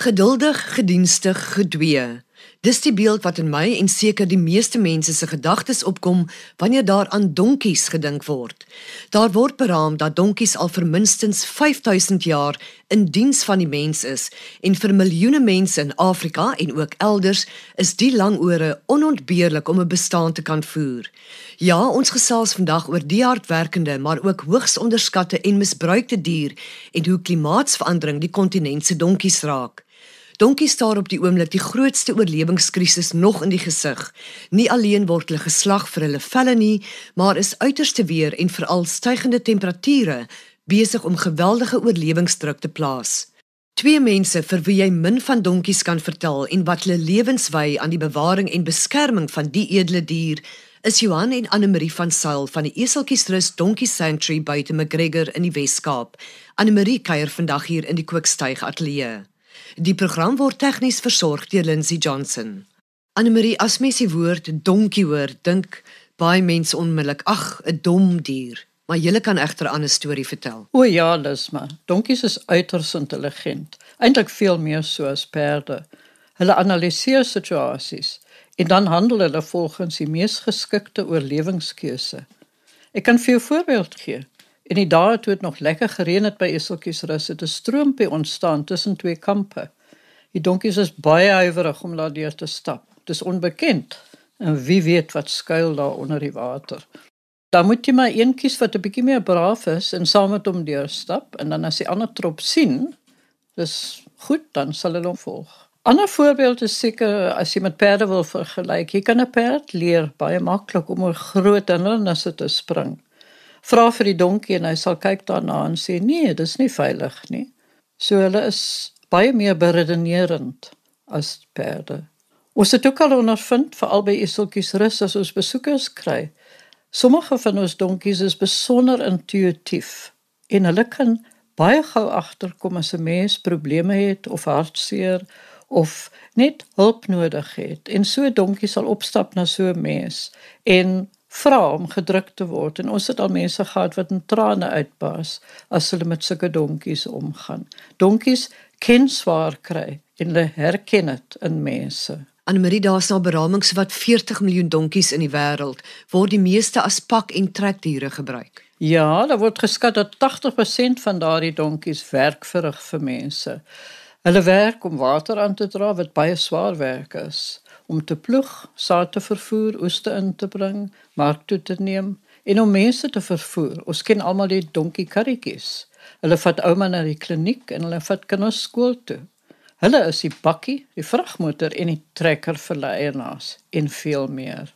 Geduldig, gedienstig, gedwee. Dis die beeld wat in my en seker die meeste mense se gedagtes opkom wanneer daar aan donkies gedink word. Daar word beraam dat donkies al vir minstens 5000 jaar in diens van die mens is en vir miljoene mense in Afrika en ook elders is die lang ore onontbeerlik om 'n bestaan te kan voer. Ja, ons gesels vandag oor die hardwerkende maar ook hoogs onderskatte en misbruikte dier en hoe klimaatsverandering die kontinent se donkies raak. Donkie staar op die oomblik die grootste oorlewingskrisis nog in die gesig. Nie alleen word hulle geslag vir hulle velle nie, maar is uiterste weer en veral stygende temperature besig om geweldige oorlewingsdruk te plaas. Twee mense vir wie jy min van donkies kan vertel en wat hulle lewens wy aan die bewaring en beskerming van die edele dier, is Johan en Anne Marie van Sail van die Eseltjiesrus Donkie Sanctuary buite McGregor in die Wes-Kaap. Anne Marie kuier vandag hier in die Kookstuig Ateljee. Die program word tegnies versorg deur Lindsey Johnson. Annelie, as mens die woord donkie hoor, dink baie mense onmiddellik, ag, 'n dom dier. Maar jy kan egter 'n ander storie vertel. O ja, Lisma. Donkies is uiters intelligent, eintlik veel meer so as perde. Hulle analiseer situasies en dan handel hulle volgens die mees geskikte oorlewingskeuse. Ek kan vir jou voorbeeld gee. In die dae toe dit nog lekker gereën het by Esseltjiesrus het 'n stroompie ontstaan tussen twee kampe. Die donkies is baie huiwerig om daardeur te stap. Dit is onbekend en wie weet wat skuil daar onder die water. Dan moet jy maar een kies wat 'n bietjie meer braaf is en saam met hom deurstap en dan as die ander trop sien, dis goed, dan sal hulle hom volg. Ander voorbeeld is seker as jy met perde wil vergelyk. Jy kan 'n perd leer baie maklik om oor groot hindernisse te spring vra vir die donkie en hy sal kyk daarna en sê nee, dis nie veilig nie. So hulle is baie meer beredenerend as perde. Ons het ook al ondervind vir albei iseltjies rus as ons besoekers kry. Sommige van ons donkies is besonder intuïtief en hulle kan baie gou agterkom as 'n mens probleme het of hartseer of net hulp nodig het. En so 'n donkie sal opstap na so 'n mens en vra om gedruk te word en ons het al mense gehad wat in trane uitbars as hulle met sulke donkies omgaan. Donkies ken swaar kry en hulle herken dit in mense. Annelie daar's nou beramings wat 40 miljoen donkies in die wêreld word die meeste as pak en trekdiere gebruik. Ja, daar word geskat dat 80% van daardie donkies werk verrig vir mense. Hulle werk om water aan te dra wat baie swaar werk is om te ploeg, saad te vervoer, oes te in te bring, mark toe te neem en om mense te vervoer. Ons ken almal die donkie karretjies. Hulle vat ouma na die kliniek en hulle vat kinders skool toe. Hulle is die bakkie, die vragmotor en die trekker vir leienaars en veel meer.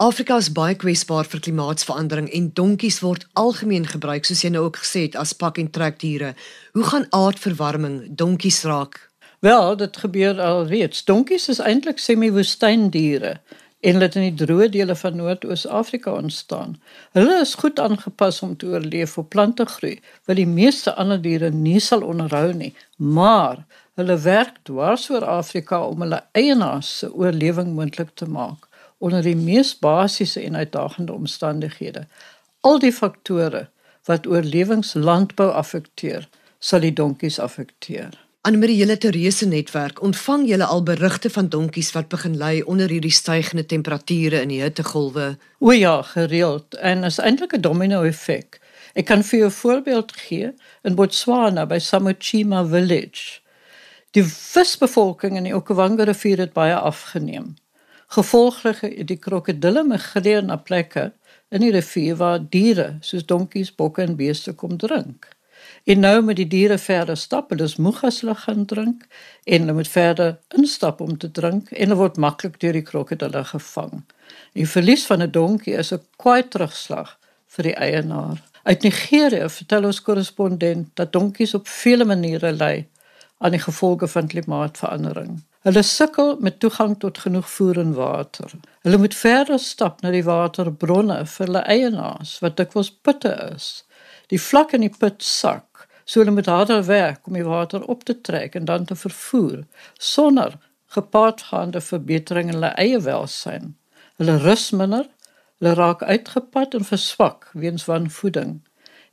Afrika is baie kwesbaar vir klimaatsverandering en donkies word algemeen gebruik soos jy nou ook gesê het as pak en trekdiere. Hoe gaan aardverwarming donkies raak? Wel, dit gebeur al reeds. Donkies is eintlik semi-woestyndiere en hulle het in die droë dele van Noord-Oos-Afrika ontstaan. Hulle is goed aangepas om te oorleef op plante groei, wat die meeste ander diere nie sal onderhou nie, maar hulle werk dwars oor Afrika om hulle eienaars se oorlewing moontlik te maak onder die mees basiese en uitdagende omstandighede. Al die faktore wat oorlewingslandbou affekteer, sal die donkies affekteer. Annelie julle Terese netwerk ontvang julle al berigte van donkies wat begin ly onder hierdie stygende temperature in die hittegolwe. O ja, gereeld en is eintlik 'n domino effek. Ek kan vir 'n voorbeeld gee in Botswana by Samochima village. Die visbevolking in die Okavango rivier het baie afgeneem. Gevolglik het die krokodille migreer na plekke in die rivier waar diere soos donkies, bokke en beeste kom drink. En nou met die diere verder stap, hulle is moeg as hulle gaan drink en hulle moet verder instap om te drink en hulle word maklik deur die krokodille gevang. Die verlies van 'n donkie is 'n kwaai terugslag vir die eienaar. Uit Nigerië vertel ons korrespondent dat donkies op vele maniere ly aan die gevolge van klimaatsverandering. Hulle sukkel met toegang tot genoeg voer en water. Hulle moet verder stap na die waterbronne vir hulle eienaars wat dikwels putte is. Die vlak in die put sak so hulle moet harder werk om die water op te trek en dan te vervoer sonder gepaardgaande verbetering in hulle eie welsyn. Hulle rus minder, hulle raak uitgeput en verswak weens wanvoeding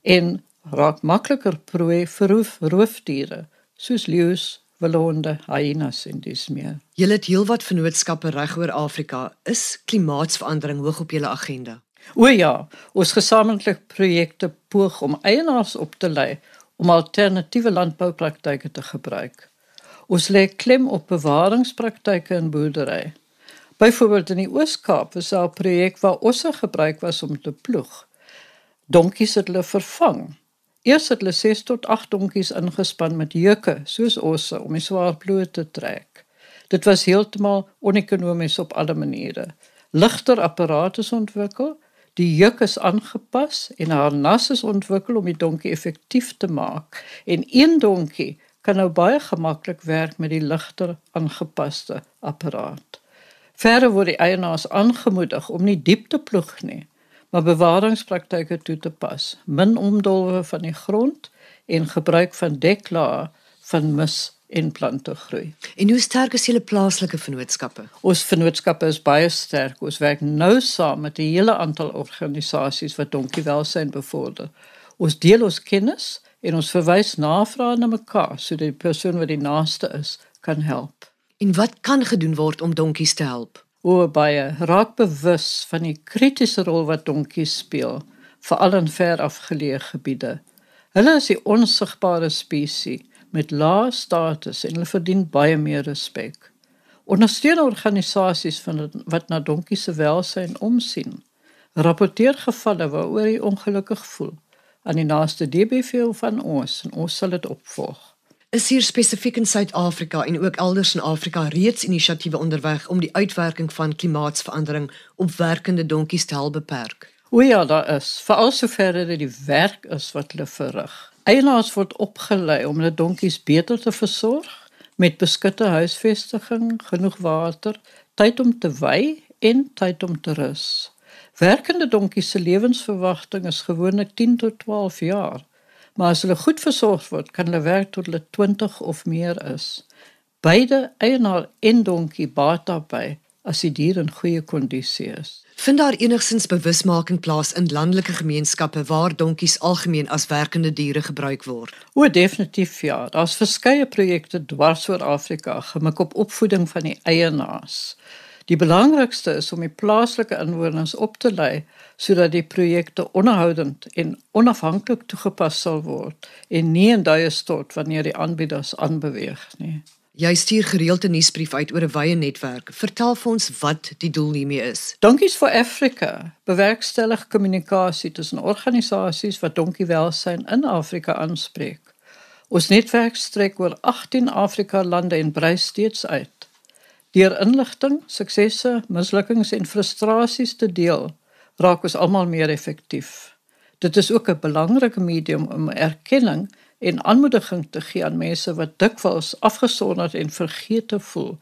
en raak makliker prooi vir roofdiere soos leeu's, wilhonde, hyenas en dis meer. Julle het heelwat vennootskappe reg oor Afrika. Is klimaatsverandering hoog op julle agenda? O ja, ons gesamentlike projekte poog om eienaars op te lei om alternatiewe landboupraktyke te gebruik. Ons lê klem op bewaringspraktyke in boerdery. Byvoorbeeld in die Oos-Kaap was daar 'n projek waar osse gebruik was om te ploeg. Donkies het hulle vervang. Eers het hulle 6 tot 8 donkies ingespan met juke soos osse om die swaar ploeg te trek. Dit was heeltemal onekonomies op alle maniere. Ligter apparate is ontwikkel Die juk is aangepas en 'n harnas is ontwikkel om die donkie effektief te maak. En een donkie kan nou baie gemaklik werk met die ligter aangepaste apparaat. Verder word die eienaars aangemoedig om nie diep te ploeg nie, maar bewaringspraktyke toe te pas. Min omdolwe van die grond en gebruik van deklaar van mis en plante groei. En hoe sterk is julle plaaslike vennootskappe? Ons vennootskappe is baie sterk. Ons werk nou saam met 'n hele aantal organisasies wat donkiewelsyn bevorder. Ons deel ons kennis en ons verwys navrae na mekaar sodat die persoon wat die naaste is kan help. En wat kan gedoen word om donkies te help? O baie raak bewus van die kritiese rol wat donkies speel, veral in ver afgeleë gebiede. Hulle is die onsigbare spesies met lae status en hulle verdien baie meer respek. Ondersteun organisasies van wat na donkie se welsyn omsien. Rapporteer gevalle waaroor jy ongelukkig voel aan die naaste DBV van ons en ons sal dit opvolg. Is hier spesifiek in Suid-Afrika en ook elders in Afrika reeds inisiatiewe onderweg om die uitwerking van klimaatsverandering op werkende donkies te help beperk? O ja, daar is, veral sover dit die werk is wat hulle verrig. Eienaars word opgelei om hulle donkies beter te versorg met beskutte huisvesting, genoeg water, tyd om te wei en tyd om te rus. Werkende donkies se lewensverwagting is gewoonlik 10 tot 12 jaar, maar as hulle goed versorg word, kan hulle werk tot hulle 20 of meer is. Beide eienaar en donkie baat daarbey as die dier in goeie kondisie is. Vind daar enigsins bewusmaking plaas in landelike gemeenskappe waar donkies algemeen as werkende diere gebruik word? O, definitief ja. Daar's verskeie projekte dwars oor Afrika gemik op opvoeding van die eienaars. Die belangrikste is om die plaaslike inwoners op te lei sodat die projekte onderhoudend en onafhanklik toegepas sal word en nie in duie stort wanneer die aanbieders aanbeweeg nie. Jy stuur gereeld 'n nuusbrief uit oor 'n wye netwerk. Vertel vir ons wat die doel hiermee is. Donkies for Africa bewerkstellig kommunikasie tussen organisasies wat donkiewelsyn in Afrika aanspreek. Ons netwerk strek oor 18 Afrika lande en brei steeds uit. Deur inligting, suksesse, mislukkings en frustrasies te deel, raak ons almal meer effektief. Dit is ook 'n belangrike medium om erkenning en aanmoediging te gee aan mense wat dikwels afgesonder en vergeete voel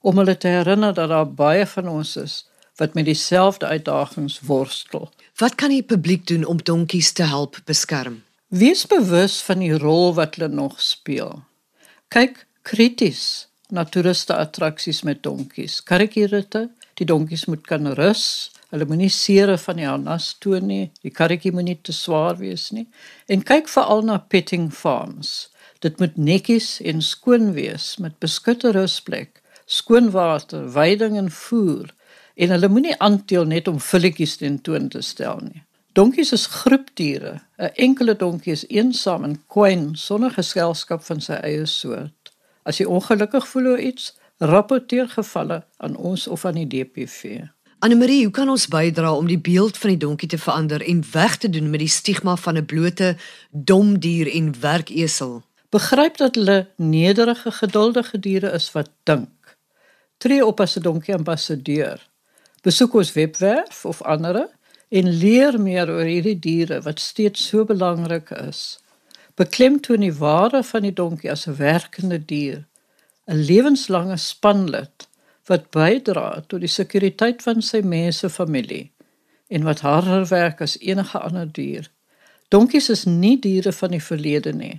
om hulle te herinner dat daar baie van ons is wat met dieselfde uitdagings worstel. Wat kan die publiek doen om donkies te help beskerm? Wees bewus van die rol wat hulle nog speel. Kyk krities na toeriste attraksies met donkies. Karikierite, die donkies moet kan rus, Hulle moenie seere van die harnas toon nie. Die karretjie moenie te swaar wees nie. En kyk veral na petting farms. Dit moet netjies en skoon wees met beskutte rusplek, skoon water, veiding en voer. En hulle moenie aanteel net om vulletjies ten toon te stel nie. Donkies is groepdiere. 'n Enkele donkie is eensaam en kwyn sonder geselskap van sy eie soort. As jy ongelukkig voel oor iets, rapporteer gevalle aan ons of aan die DPV. Annelie, hoe kan ons bydra om die beeld van die donkie te verander en weg te doen met die stigma van 'n blote dom dier en werkesel? Begryp dat hulle nederige, geduldige diere is wat dink. Tree op as 'n donkie ambassadeur. Besoek ons webwerf of ander en leer meer oor hierdie diere wat steeds so belangrik is. Beklemtoon die waarde van die donkie as 'n werkende dier, 'n lewenslange spanlid wat bydra tot die sekuriteit van sy mense familie en wat harder werk as enige ander dier. Donkies is nie diere van die verlede nie,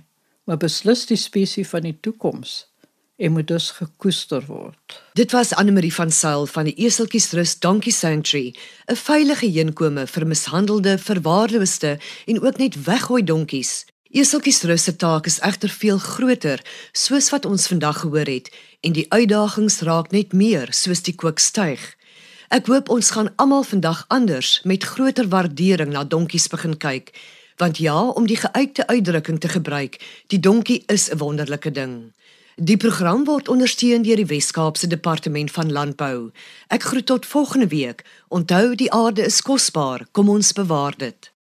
maar beslis die spesies van die toekoms en moet dus gekoester word. Dit was Anne-Marie van Sail van die Eseltjiesrus Donkey Sanctuary, 'n veilige heenkome vir mishandelde, verwaarloosde en ook net weggooi donkies Eseltjies rus se taak is egter veel groter, soos wat ons vandag gehoor het, en die uitdagings raak net meer soos die kook styg. Ek hoop ons gaan almal vandag anders met groter waardering na donkies begin kyk, want ja, om die geuite uitdrukking te gebruik, die donkie is 'n wonderlike ding. Die program word ondersteun deur die Wes-Kaapse Departement van Landbou. Ek groet tot volgende week. Onthou die aarde is kosbaar. Kom ons bewaar dit.